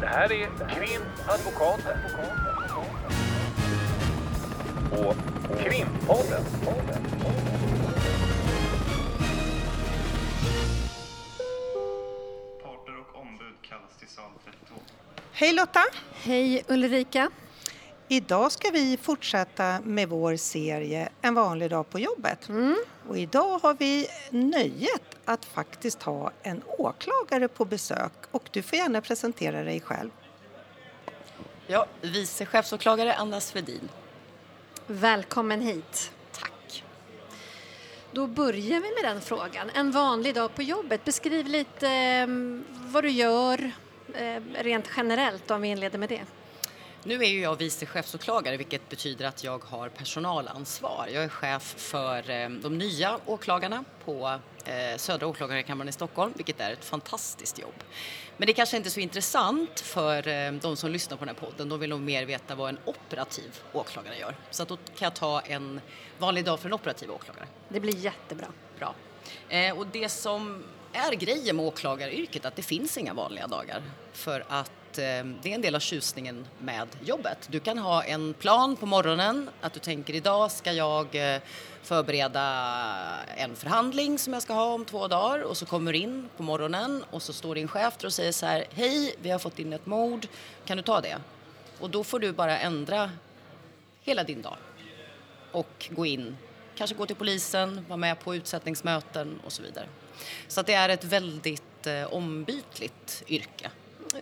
Det här är Krimadvokaten. Och Krimpodden. Parter och ombud kallas till sal 32. Hej Lotta! Hej Ulrika. Idag ska vi fortsätta med vår serie En vanlig dag på jobbet. Och idag har vi nöjet att faktiskt ha en åklagare på besök och du får gärna presentera dig själv. Ja, vice chefsåklagare Anna Svedin. Välkommen hit. Tack. Då börjar vi med den frågan. En vanlig dag på jobbet. Beskriv lite eh, vad du gör eh, rent generellt om vi inleder med det. Nu är ju jag vice chefsåklagare vilket betyder att jag har personalansvar. Jag är chef för eh, de nya åklagarna på eh, Södra åklagarkammaren i Stockholm vilket är ett fantastiskt jobb. Men det kanske inte är så intressant för eh, de som lyssnar på den här podden. De vill nog mer veta vad en operativ åklagare gör. Så att då kan jag ta en vanlig dag för en operativ åklagare. Det blir jättebra. Bra. Och det som är grejen med åklagaryrket att det finns inga vanliga dagar för att eh, det är en del av tjusningen med jobbet. Du kan ha en plan på morgonen att du tänker idag ska jag eh, förbereda en förhandling som jag ska ha om två dagar och så kommer du in på morgonen och så står din chef där och säger så här hej vi har fått in ett mord kan du ta det? Och då får du bara ändra hela din dag och gå in, kanske gå till polisen, vara med på utsättningsmöten och så vidare. Så att det är ett väldigt eh, ombytligt yrke.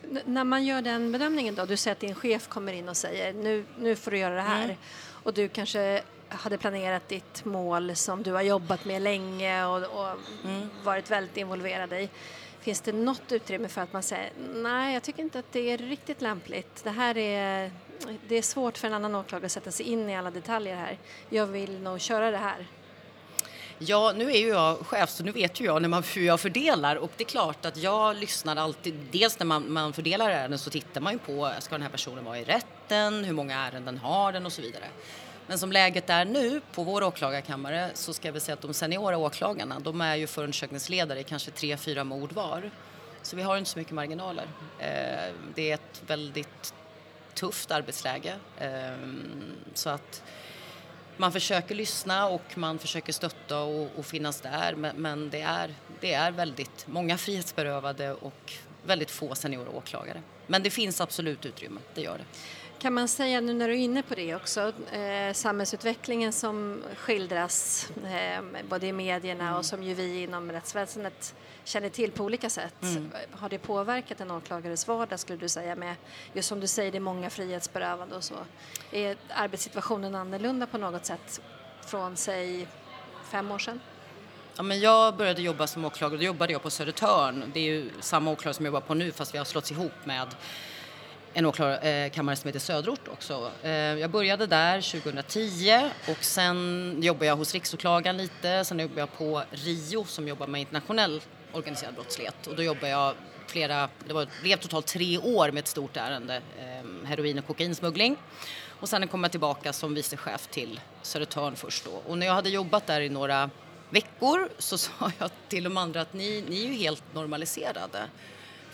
N- när man gör den bedömningen då, du säger att din chef kommer in och säger nu, nu får du göra det här Mm. och du kanske hade planerat ditt mål som du har jobbat med länge och, och Mm. varit väldigt involverad i. Finns det något utrymme för att man säger nej, jag tycker inte att det är riktigt lämpligt. Det här är, det är svårt för en annan åklagare att sätta sig in i alla detaljer här. Jag vill nog köra det här. Ja, nu är ju jag chef så nu vet ju jag när man, hur jag fördelar och det är klart att jag lyssnar alltid, dels när man, man fördelar ärenden så tittar man ju på, ska den här personen vara i rätten, hur många ärenden har den och så vidare. Men som läget är nu på vår åklagarkammare så ska jag väl säga att de seniora åklagarna, de är ju förundersökningsledare i kanske tre, fyra mord var. Så vi har inte så mycket marginaler. Eh, det är ett väldigt tufft arbetsläge. Ehm, så att man försöker lyssna och man försöker stötta och, och finnas där men, men det, är, det är väldigt många frihetsberövade och väldigt få seniora åklagare. Men det finns absolut utrymme, det gör det. Kan man säga nu när du är inne på det också, eh, samhällsutvecklingen som skildras eh, både i medierna och som ju vi inom rättsväsendet känner till på olika sätt. Har det påverkat en åklagares vardag skulle du säga med, just som du säger, det är många frihetsberövande och så. Är arbetssituationen annorlunda på något sätt från, säg, fem år sedan? Ja, men jag började jobba som åklagare, då jobbade jag på Södertörn. Det är ju samma åklagare som jag jobbar på nu fast vi har slått ihop med en åklagarkammare eh, som heter Söderort också. Eh, jag började där 2010 och sen jobbade jag hos Riksåklagaren lite. Sen jobbade jag på RIO som jobbar med internationell organiserad brottslighet och då jobbade jag flera, det var, blev totalt tre år med ett stort ärende, eh, heroin och kokainsmuggling. Och sen kom jag tillbaka som vicechef till Södertörn först då. Och när jag hade jobbat där i några veckor så sa jag till de andra att ni, ni är ju helt normaliserade.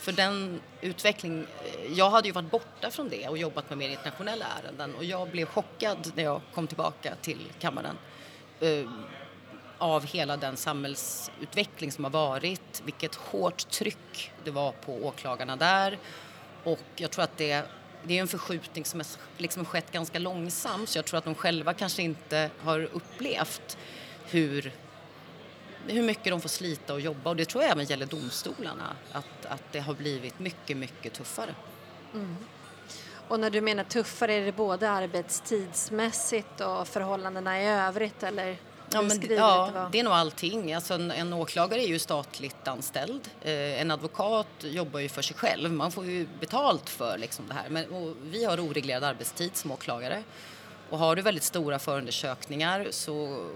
För den utveckling, eh, jag hade ju varit borta från det och jobbat med mer internationella ärenden och jag blev chockad när jag kom tillbaka till kammaren eh, av hela den samhällsutveckling som har varit, vilket hårt tryck det var på åklagarna där. Och jag tror att det, det är en förskjutning som liksom har liksom skett ganska långsamt så jag tror att de själva kanske inte har upplevt hur hur mycket de får slita och jobba och det tror jag även gäller domstolarna att, att det har blivit mycket, mycket tuffare. Och när du menar tuffare, är det både arbetstidsmässigt och förhållandena i övrigt eller? Ja, men, ja, det är nog allting. Alltså en, en åklagare är ju statligt anställd. Eh, en advokat jobbar ju för sig själv. Man får ju betalt för liksom det här. Men, vi har oreglerad arbetstid som åklagare. Och har du väldigt stora förundersökningar så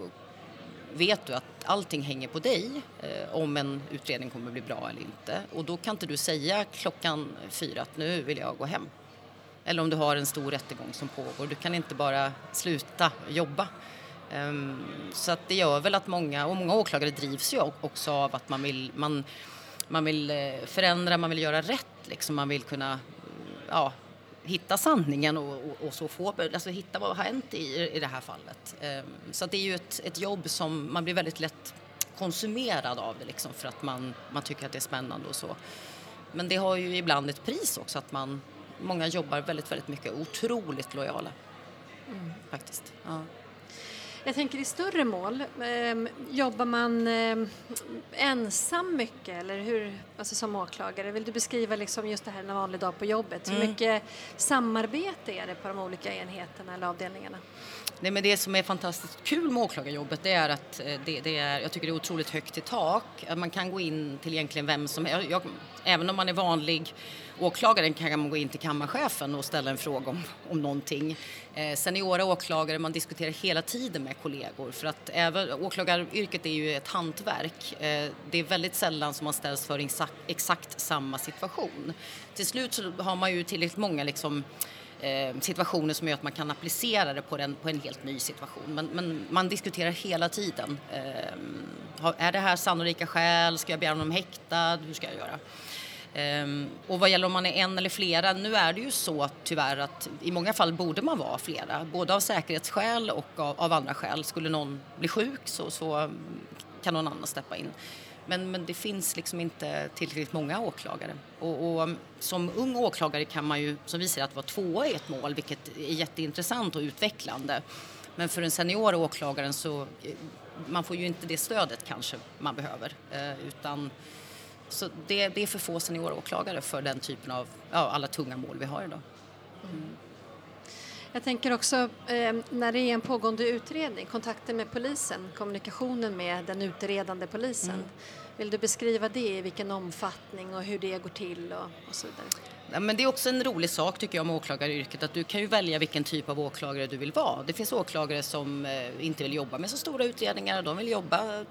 vet du att allting hänger på dig eh, om en utredning kommer bli bra eller inte. Och då kan inte du säga klockan fyra att nu vill jag gå hem. Eller om du har en stor rättegång som pågår. Du kan inte bara sluta jobba. Um, så att det gör väl att många, och många åklagare drivs ju också av att man vill, man, man vill eh, förändra, man vill göra rätt liksom. Man vill kunna ja, hitta sanningen och, och, och så få, alltså hitta vad har hänt i, i det här fallet. Ehm, så det är ju ett, ett jobb som man blir väldigt lätt konsumerad av det liksom för att man, man tycker att det är spännande och så. Men det har ju ibland ett pris också att man, många jobbar väldigt, väldigt mycket, otroligt lojala. Mm. Faktiskt. Ja. Jag tänker i större mål, eh, jobbar man eh, ensam mycket eller hur, alltså som åklagare? Vill du beskriva liksom just det här en vanlig dag på jobbet? Mm. Hur mycket samarbete är det på de olika enheterna eller avdelningarna? Nej, men det som är fantastiskt kul med åklagarjobbet det är att eh, det, det, är, jag tycker det är otroligt högt i tak. Man kan gå in till egentligen vem som helst. Även om man är vanlig Åklagaren kan man gå in till kammarchefen och ställa en fråga om, om någonting. Eh, seniora åklagare, man diskuterar hela tiden med kollegor för att även, åklagaryrket är ju ett hantverk. Eh, det är väldigt sällan som man ställs för exakt, exakt samma situation. Till slut så har man ju tillräckligt många liksom, eh, situationer som gör att man kan applicera det på en, på en helt ny situation. Men, men man diskuterar hela tiden. Eh, är det här sannolika skäl? Ska jag begära honom häktad? Hur ska jag göra? Ehm, och vad gäller om man är en eller flera, nu är det ju så tyvärr att i många fall borde man vara flera, både av säkerhetsskäl och av, av andra skäl. Skulle någon bli sjuk så, så kan någon annan steppa in. Men, men det finns liksom inte tillräckligt många åklagare. Och, och, som ung åklagare kan man ju, som vi säger, att vara tvåa i ett mål, vilket är jätteintressant och utvecklande. Men för en senior åklagaren så eh, man får ju inte det stödet kanske man behöver. Eh, utan, så det, det är för få seniora åklagare för den typen av, ja, alla tunga mål vi har idag. Mm. Jag tänker också eh, när det är en pågående utredning, kontakten med polisen, kommunikationen med den utredande polisen. Mm. Vill du beskriva det, i vilken omfattning och hur det går till och, och så vidare? Ja, men det är också en rolig sak tycker jag med åklagaryrket att du kan ju välja vilken typ av åklagare du vill vara. Det finns åklagare som eh, inte vill jobba med så stora utredningar, de vill jobba eh,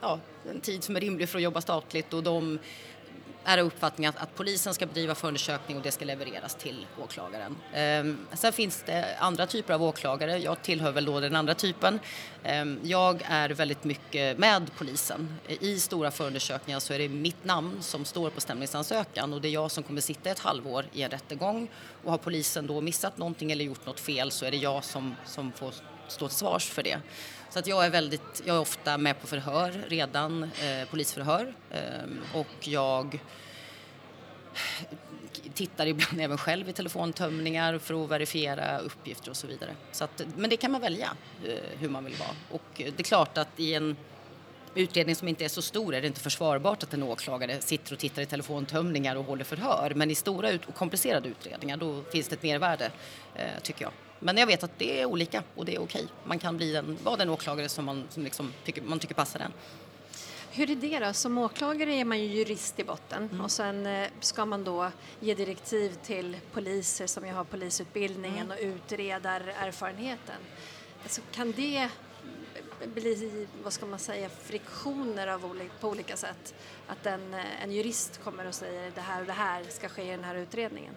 ja, en tid som är rimlig för att jobba statligt och de är uppfattningen att, att, polisen ska bedriva förundersökning och det ska levereras till åklagaren. Ehm, sen finns det andra typer av åklagare. Jag tillhör väl då den andra typen. Ehm, jag är väldigt mycket med polisen. I stora förundersökningar så är det mitt namn som står på stämningsansökan och det är jag som kommer sitta ett halvår i en rättegång och har polisen då missat någonting eller gjort något fel så är det jag som, som får stå till svars för det. Så att jag är väldigt, jag är ofta med på förhör redan, eh, polisförhör eh, och jag tittar ibland även själv i telefontömningar för att verifiera uppgifter och så vidare. Så att, men det kan man välja eh, hur man vill vara. Och det är klart att i en utredning som inte är så stor är det inte försvarbart att en åklagare sitter och tittar i telefontömningar och håller förhör. Men i stora och komplicerade utredningar då finns det ett mervärde, eh, tycker jag. Men jag vet att det är olika och det är okej. Man kan bli den, vara den åklagare som man, som liksom tycker, man tycker passar den. Hur är det då? Som åklagare är man ju jurist i botten mm. och sen eh, ska man då ge direktiv till poliser som ju har polisutbildningen mm. och utredarerfarenheten. Alltså, kan det bli, vad ska man säga, friktioner av olika, på olika sätt? Att en, eh, en jurist kommer och säger det här och det här ska ske i den här utredningen?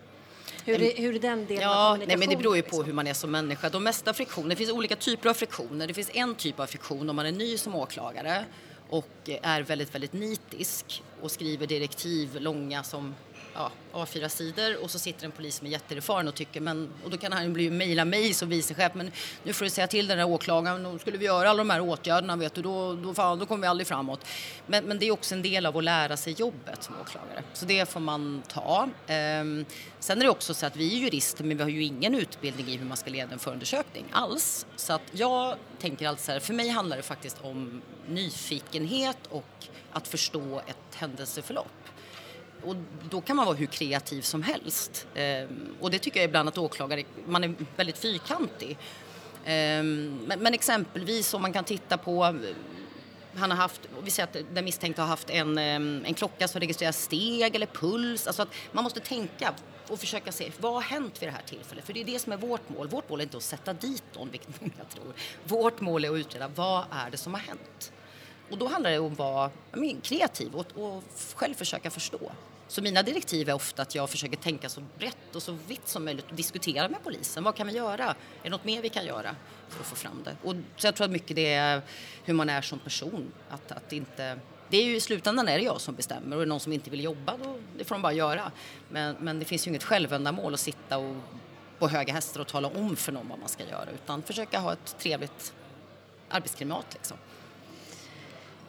Hur är, hur är den delen ja, nej, men Det beror ju på liksom? hur man är som människa. De mesta friktioner, det finns olika typer av friktioner. Det finns en typ av friktion om man är ny som åklagare och är väldigt, väldigt nitisk och skriver direktiv långa som ja, A4-sidor och så sitter en polis som är jätteerfaren och tycker men och då kan han bli mejla mig som vicechef men nu får du säga till den där åklagaren och skulle vi göra alla de här åtgärderna vet du då, då, fan, då kommer vi aldrig framåt. Men, men det är också en del av att lära sig jobbet som åklagare så det får man ta. Ehm, sen är det också så att vi är jurister men vi har ju ingen utbildning i hur man ska leda en förundersökning alls så att jag tänker alltså så här, för mig handlar det faktiskt om nyfikenhet och att förstå ett händelseförlopp och då kan man vara hur kreativ som helst. Ehm, och det tycker jag ibland att åklagare, man är väldigt fyrkantig. Ehm, men, exempelvis om man kan titta på han har haft, vi säger att den misstänkte har haft en, ehm, en klocka som registrerar steg eller puls. Alltså att man måste tänka och försöka se vad har hänt vid det här tillfället. För det är det som är vårt mål. Vårt mål är inte att sätta dit någon, vilket många tror. Vårt mål är att utreda vad är det som har hänt. Och då handlar det om att vara men, kreativ och, och själv försöka förstå. Så mina direktiv är ofta att jag försöker tänka så brett och så vitt som möjligt och diskutera med polisen. Vad kan vi göra? Är det något mer vi kan göra för att få fram det? Och så jag tror att mycket det är hur man är som person. Att, att inte, det är ju i slutändan är det jag som bestämmer och är det någon som inte vill jobba då det får de bara göra. Men, men det finns ju inget självändamål att sitta och på höga hästar och tala om för någon vad man ska göra utan försöka ha ett trevligt arbetsklimat liksom.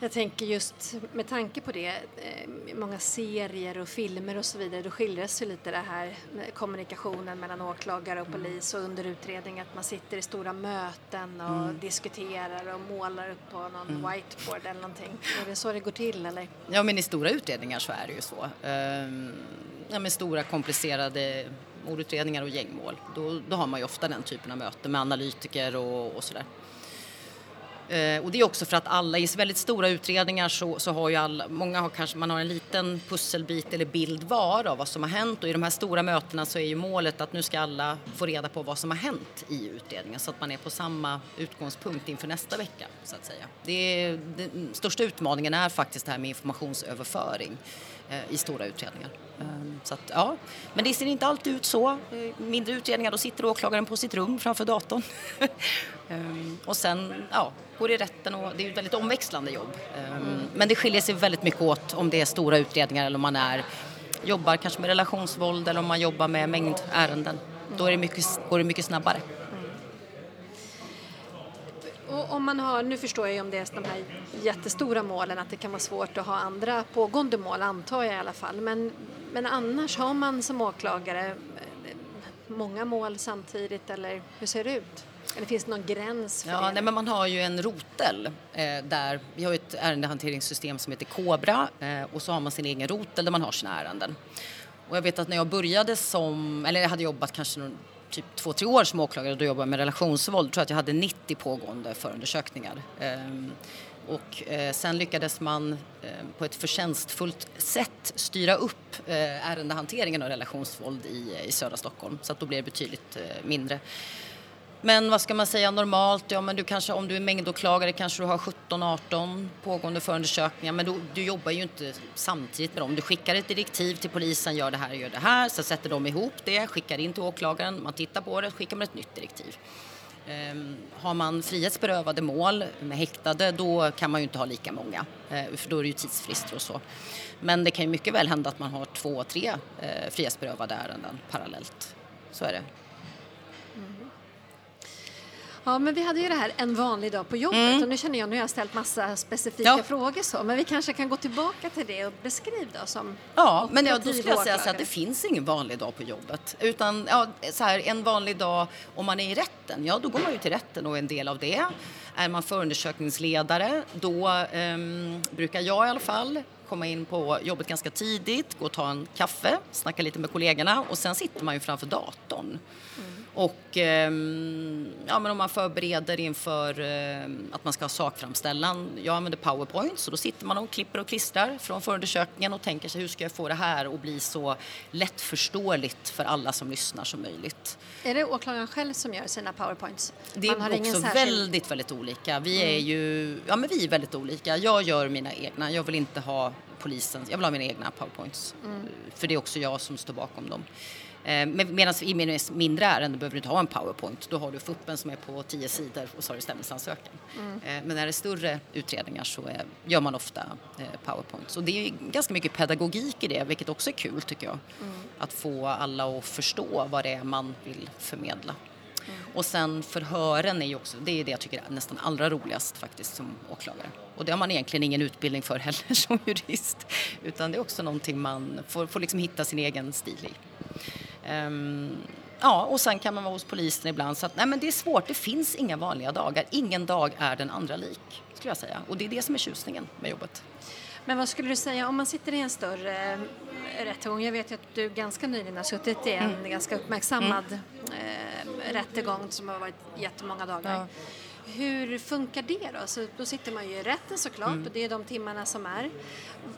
Jag tänker just med tanke på det, eh, många serier och filmer och så vidare, då skildras ju lite det här med kommunikationen mellan åklagare och polis och under utredning att man sitter i stora möten och diskuterar och målar upp på någon whiteboard eller någonting. Är det så det går till eller? Ja, men i stora utredningar så är det ju så. Ehm, ja, men stora komplicerade mordutredningar och gängmål, då, då har man ju ofta den typen av möten med analytiker och, och sådär. Eh, och det är också för att alla, i väldigt stora utredningar så, så har ju alla, många har kanske, man har en liten pusselbit eller bild var av vad som har hänt och i de här stora mötena så är ju målet att nu ska alla få reda på vad som har hänt i utredningen så att man är på samma utgångspunkt inför nästa vecka så att säga. Det är, den största utmaningen är faktiskt det här med informationsöverföring eh, i stora utredningar. Ehm, Så att, ja. Men det ser inte alltid ut så. Eh, Mindre utredningar, då sitter åklagaren på sitt rum framför datorn. Ehm, och sen ja, går det i rätten och det är ett väldigt omväxlande jobb. Ehm, Men det skiljer sig väldigt mycket åt om det är stora utredningar eller om man är, jobbar kanske med relationsvåld eller om man jobbar med mängdärenden. Då är det mycket, går det mycket snabbare. Och om man har, nu förstår jag ju om det är de här jättestora målen att det kan vara svårt att ha andra pågående mål antar jag i alla fall. Men, men annars har man som åklagare eh, många mål samtidigt eller hur ser det ut? Eller finns det någon gräns för Ja, det? nej, men man har ju en rotel eh, där vi har ju ett ärendehanteringssystem som heter Cobra eh, och så har man sin egen rotel där man har sina ärenden. Och jag vet att när jag började som, eller jag hade jobbat kanske någon, typ två, tre år som åklagare och då jobbade jag med relationsvåld, tror jag att jag hade 90 pågående förundersökningar. Ehm, och eh, sen lyckades man ehm, på ett förtjänstfullt sätt styra upp eh, ärendehanteringen av relationsvåld i, eh, i södra Stockholm så att då blev det betydligt mindre. Men vad ska man säga normalt? Ja, men du kanske, om du är mängdåklagare kanske du har 17-18 pågående förundersökningar men du, du jobbar ju inte samtidigt med dem. Du skickar ett direktiv till polisen, gör det här, gör det här, så sätter de ihop det, skickar in till åklagaren, man tittar på det, skickar man ett nytt direktiv. Ehm, har man frihetsberövade mål med häktade då kan man ju inte ha lika många eh, för då är det ju tidsfrister och så. Men det kan ju mycket väl hända att man har två, tre eh, frihetsberövade ärenden parallellt. Så är det. Ja, men vi hade ju det här en vanlig dag på jobbet och nu känner jag, nu har jag ställt massa specifika Mm. Ja. frågor så, men vi kanske kan gå tillbaka till det och beskriv då som Ja, men ja, då skulle jag säga så att det finns ingen vanlig dag på jobbet. Utan ja, så här, en vanlig dag om man är i rätten, ja då går man ju till rätten och är en del av det. Är man förundersökningsledare, då ehm, brukar jag i alla fall komma in på jobbet ganska tidigt, gå och ta en kaffe, snacka lite med kollegorna och sen sitter man ju framför datorn. Och ehm, ja, men om man förbereder inför ehm, att man ska ha sakframställan, jag använder powerpoint så då sitter man och klipper och klistrar från förundersökningen och tänker sig hur ska jag få det här att bli så lättförståeligt för alla som lyssnar som möjligt. Är det åklagaren själv som gör sina powerpoints? Det är också särskild- väldigt, väldigt olika. Vi är ju, ja men vi är väldigt olika. Jag gör mina egna, jag vill inte ha polisen, jag vill ha mina egna powerpoints. För det är också jag som står bakom dem. Eh, Medan i min- mindre ärenden behöver du inte ha en powerpoint. Då har du fuppen som är på tio sidor och så har du stämningsansökan. Eh, Men när det är större utredningar så eh, gör man ofta powerpoints. Och det är ganska mycket pedagogik i det, vilket också är kul tycker jag. Att få alla att förstå vad det är man vill förmedla. Och sen förhören är ju också, det är det jag tycker är nästan allra roligast faktiskt som åklagare. Och det har man egentligen ingen utbildning för heller som jurist. Utan det är också någonting man får, får liksom hitta sin egen stil i. Ehm, ja, och sen kan man vara hos polisen ibland. Så att, nej men det är svårt, det finns inga vanliga dagar. Ingen dag är den andra lik, skulle jag säga. Och det är det som är tjusningen med jobbet. Men vad skulle du säga om man sitter i en större eh, rättegång? Jag vet ju att du ganska nyligen har suttit i en Mm. ganska uppmärksammad eh, rättegång som har varit jättemånga dagar. Ja. Hur funkar det då? Så då sitter man ju i rätten såklart Mm. och det är de timmarna som är.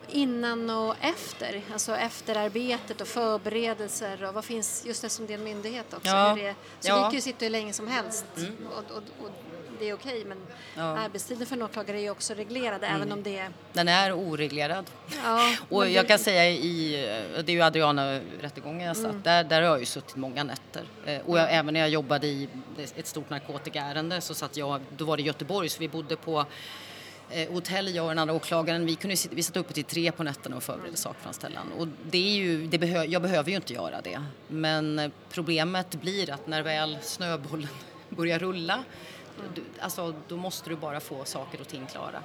Innan och efter, alltså efterarbetet och förberedelser och vad finns, just eftersom det är en myndighet också. Ja. Det, så Ja. Mm. vi kan ju sitta hur länge som helst och, och, och det är okej men Ja. Mm. arbetstiden för en åklagare är ju också reglerad även om det är Den är oreglerad. Ja, Och jag det- kan säga i, det är ju Adriana-rättegången jag satt, Mm. där, där har jag ju suttit många nätter. Eh, Och jag, även när jag jobbade i ett stort narkotikaärende så satt jag, då var det Göteborg så vi bodde på Eh, hotell, jag och den andra åklagaren, vi, kunde, vi satt uppe till tre på nätterna och förberedde sakframställan. Och det är ju, det behö, jag behöver ju inte göra det. Men eh, problemet blir att när väl snöbollen börjar rulla, Mm. alltså, då måste du bara få saker och ting klara.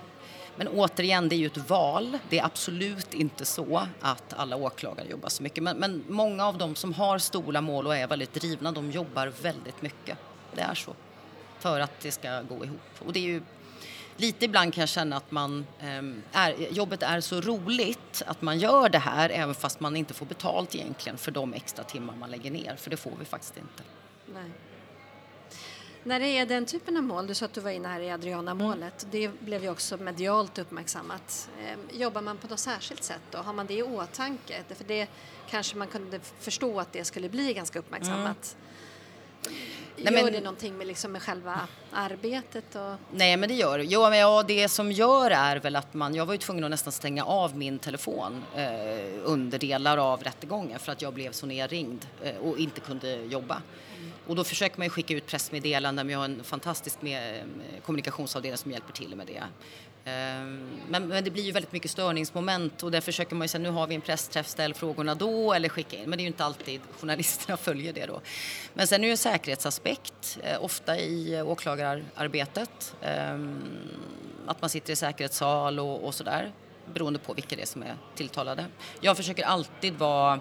Men återigen, det är ju ett val. Det är absolut inte så att alla åklagare jobbar så mycket. Men, men många av dem som har stora mål och är väldigt drivna, de jobbar väldigt mycket. Det är så. För att det ska gå ihop. Och det är ju lite ibland kan jag känna att man, eh, är, jobbet är så roligt att man gör det här även fast man inte får betalt egentligen för de extra timmar man lägger ner, för det får vi faktiskt inte. Nej. När det är den typen av mål, du sa att du var inne här i Adriana-målet, det blev ju också medialt uppmärksammat. Eh, jobbar man på något särskilt sätt då? Har man det i åtanke? För det kanske man kunde förstå att det skulle bli ganska uppmärksammat. Mm. Nej, gör men, det någonting med, liksom, med själva arbetet? Och... Nej, men det gör det. Jo, men ja, det som gör är väl att man... Jag var ju tvungen att nästan stänga av min telefon eh, under delar av rättegången för att jag blev så nerringd eh, och inte kunde jobba. Mm. Och då försöker man ju skicka ut pressmeddelanden, vi har en fantastisk med, eh, kommunikationsavdelning som hjälper till med det. Ehm, men, men, det blir ju väldigt mycket störningsmoment och där försöker man ju säga nu har vi en pressträff, ställ frågorna då eller skicka in. Men det är ju inte alltid journalisterna följer det då. Men sen är det ju en säkerhetsaspekt, eh, ofta i åklagararbetet. Ehm, att man sitter i säkerhetssal och, och sådär beroende på vilka det är som är tilltalade. Jag försöker alltid vara,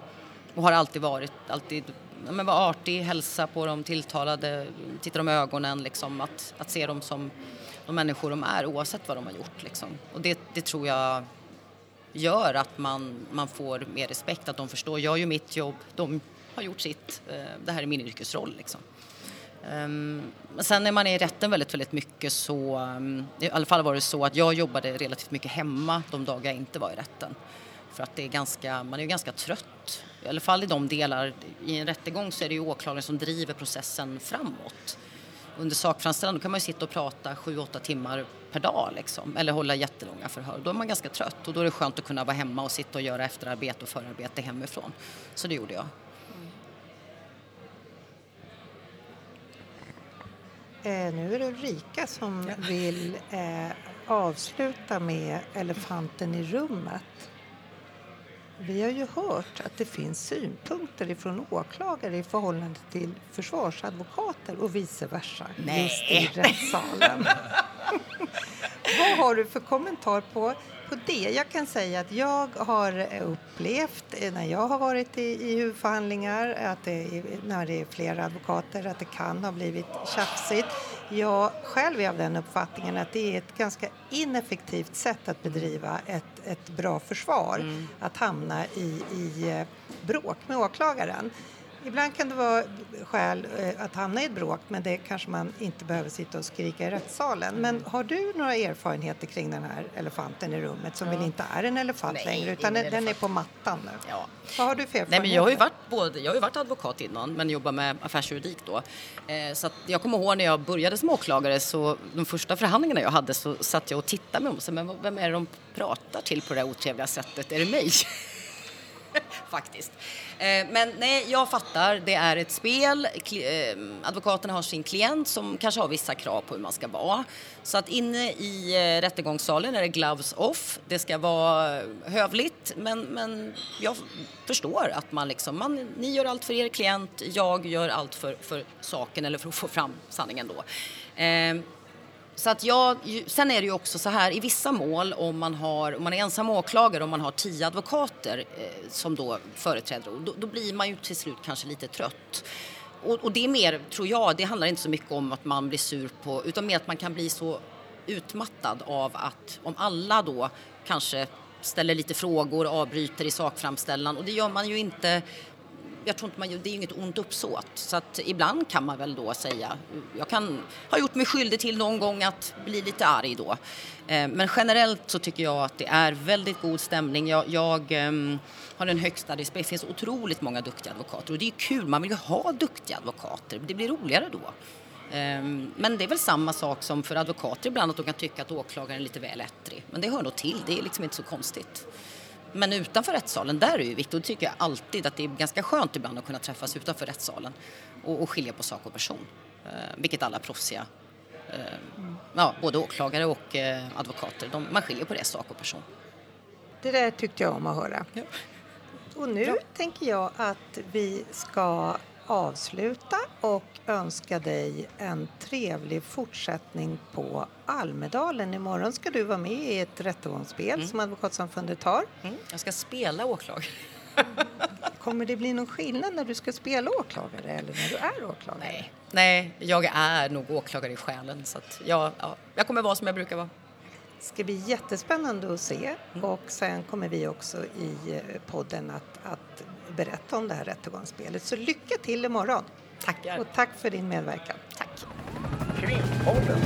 och har alltid varit, alltid men vara artig, hälsa på de tilltalade, titta dem i ögonen, liksom, att, att se dem som de människor de är oavsett vad de har gjort. Liksom. Och det, det tror jag gör att man, man får mer respekt, att de förstår, jag gör mitt jobb, de har gjort sitt, eh, det här är min yrkesroll. Liksom. Um, sen när man är i rätten väldigt, väldigt mycket så, um, i alla fall var det så att jag jobbade relativt mycket hemma de dagar jag inte var i rätten. För att det är ganska, man är ju ganska trött, i alla fall i de delar, i en rättegång så är det ju åklagaren som driver processen framåt under sakframställan kan man ju sitta och prata 7-8 timmar per dag liksom, eller hålla jättelånga förhör. Då är man ganska trött och då är det skönt att kunna vara hemma och sitta och göra efterarbete och förarbete hemifrån. Så det gjorde jag. Eh, nu är det Ulrika som ja. vill eh, avsluta med elefanten i rummet. Vi har ju hört att det finns synpunkter från åklagare i förhållande till försvarsadvokater och vice versa Nej. just i rättssalen. Vad har du för kommentar på, på det? Jag kan säga att jag har upplevt när jag har varit i, i huvudförhandlingar att det, när det är flera advokater att det kan ha blivit tjafsigt. Jag själv är av den uppfattningen att det är ett ganska ineffektivt sätt att bedriva ett, ett bra försvar, mm. att hamna i, i eh, bråk med åklagaren. Ibland kan det vara skäl eh, att hamna i ett bråk men det kanske man inte behöver sitta och skrika i rättssalen. Men har du några erfarenheter kring den här elefanten i rummet som ja. väl inte är en elefant Nej, längre utan den, den är på mattan nu? Ja. Vad har du för erfarenheter? Nej, men jag, har ju varit både, jag har ju varit advokat innan men jobbar med affärsjuridik då. Eh, så jag kommer ihåg när jag började som åklagare så de första förhandlingarna jag hade så satt jag och tittade med dem men vem är det de pratar till på det här otrevliga sättet? Är det mig? Faktiskt. Eh, men nej, jag fattar. Det är ett spel. Eh, advokaterna har sin klient som kanske har vissa krav på hur man ska vara. Så att inne i eh, rättegångssalen är det gloves off. Det ska vara hövligt, men, men jag förstår att man liksom, man, ni gör allt för er klient, jag gör allt för, för saken eller för att få fram sanningen då. Så att jag, sen är det ju också så här i vissa mål om man, har, om man är ensam åklagare och man har tio advokater eh, som då företräder då, då blir man ju till slut kanske lite trött. Och, och, det är mer, tror jag, det handlar inte så mycket om att man blir sur på, utan mer att man kan bli så utmattad av att om alla då kanske ställer lite frågor, avbryter i sakframställan och det gör man ju inte jag tror inte man, det är inget ont uppsåt. Så att ibland kan man väl då säga, jag kan ha gjort mig skyldig till någon gång att bli lite arg då. Eh, men generellt så tycker jag att det är väldigt god stämning. Jag, jag ehm, har den högsta respekt. Det finns otroligt många duktiga advokater och det är kul, man vill ju ha duktiga advokater. Det blir roligare då. Ehm, men det är väl samma sak som för advokater ibland att de kan tycka att åklagaren är lite väl ettrig. Men det hör nog till, det är liksom inte så konstigt. Men utanför rättssalen, där är det ju viktigt. Och tycker jag alltid att det är ganska skönt ibland att kunna träffas utanför rättssalen och, och skilja på sak och person. Eh, vilket alla proffsiga eh, ja, både åklagare och eh, advokater. De, man skiljer på det, sak och person. Det där tyckte jag om att höra. Ja. Och nu Bra. tänker jag att vi ska avsluta och önska dig en trevlig fortsättning på Almedalen. Imorgon ska du vara med i ett rättegångsspel som Advokatsamfundet har. Mm. Jag ska spela åklagare. Kommer det bli någon skillnad när du ska spela åklagare eller när du är åklagare? Nej. Nej, jag är nog åklagare i själen så att jag, ja, jag kommer vara som jag brukar vara. Det ska bli jättespännande att se och sen kommer vi också i eh, podden att, att berätta om det här rättegångsspelet. Så lycka till imorgon! Tackar. Och tack för din medverkan. Tack. Krimpodden.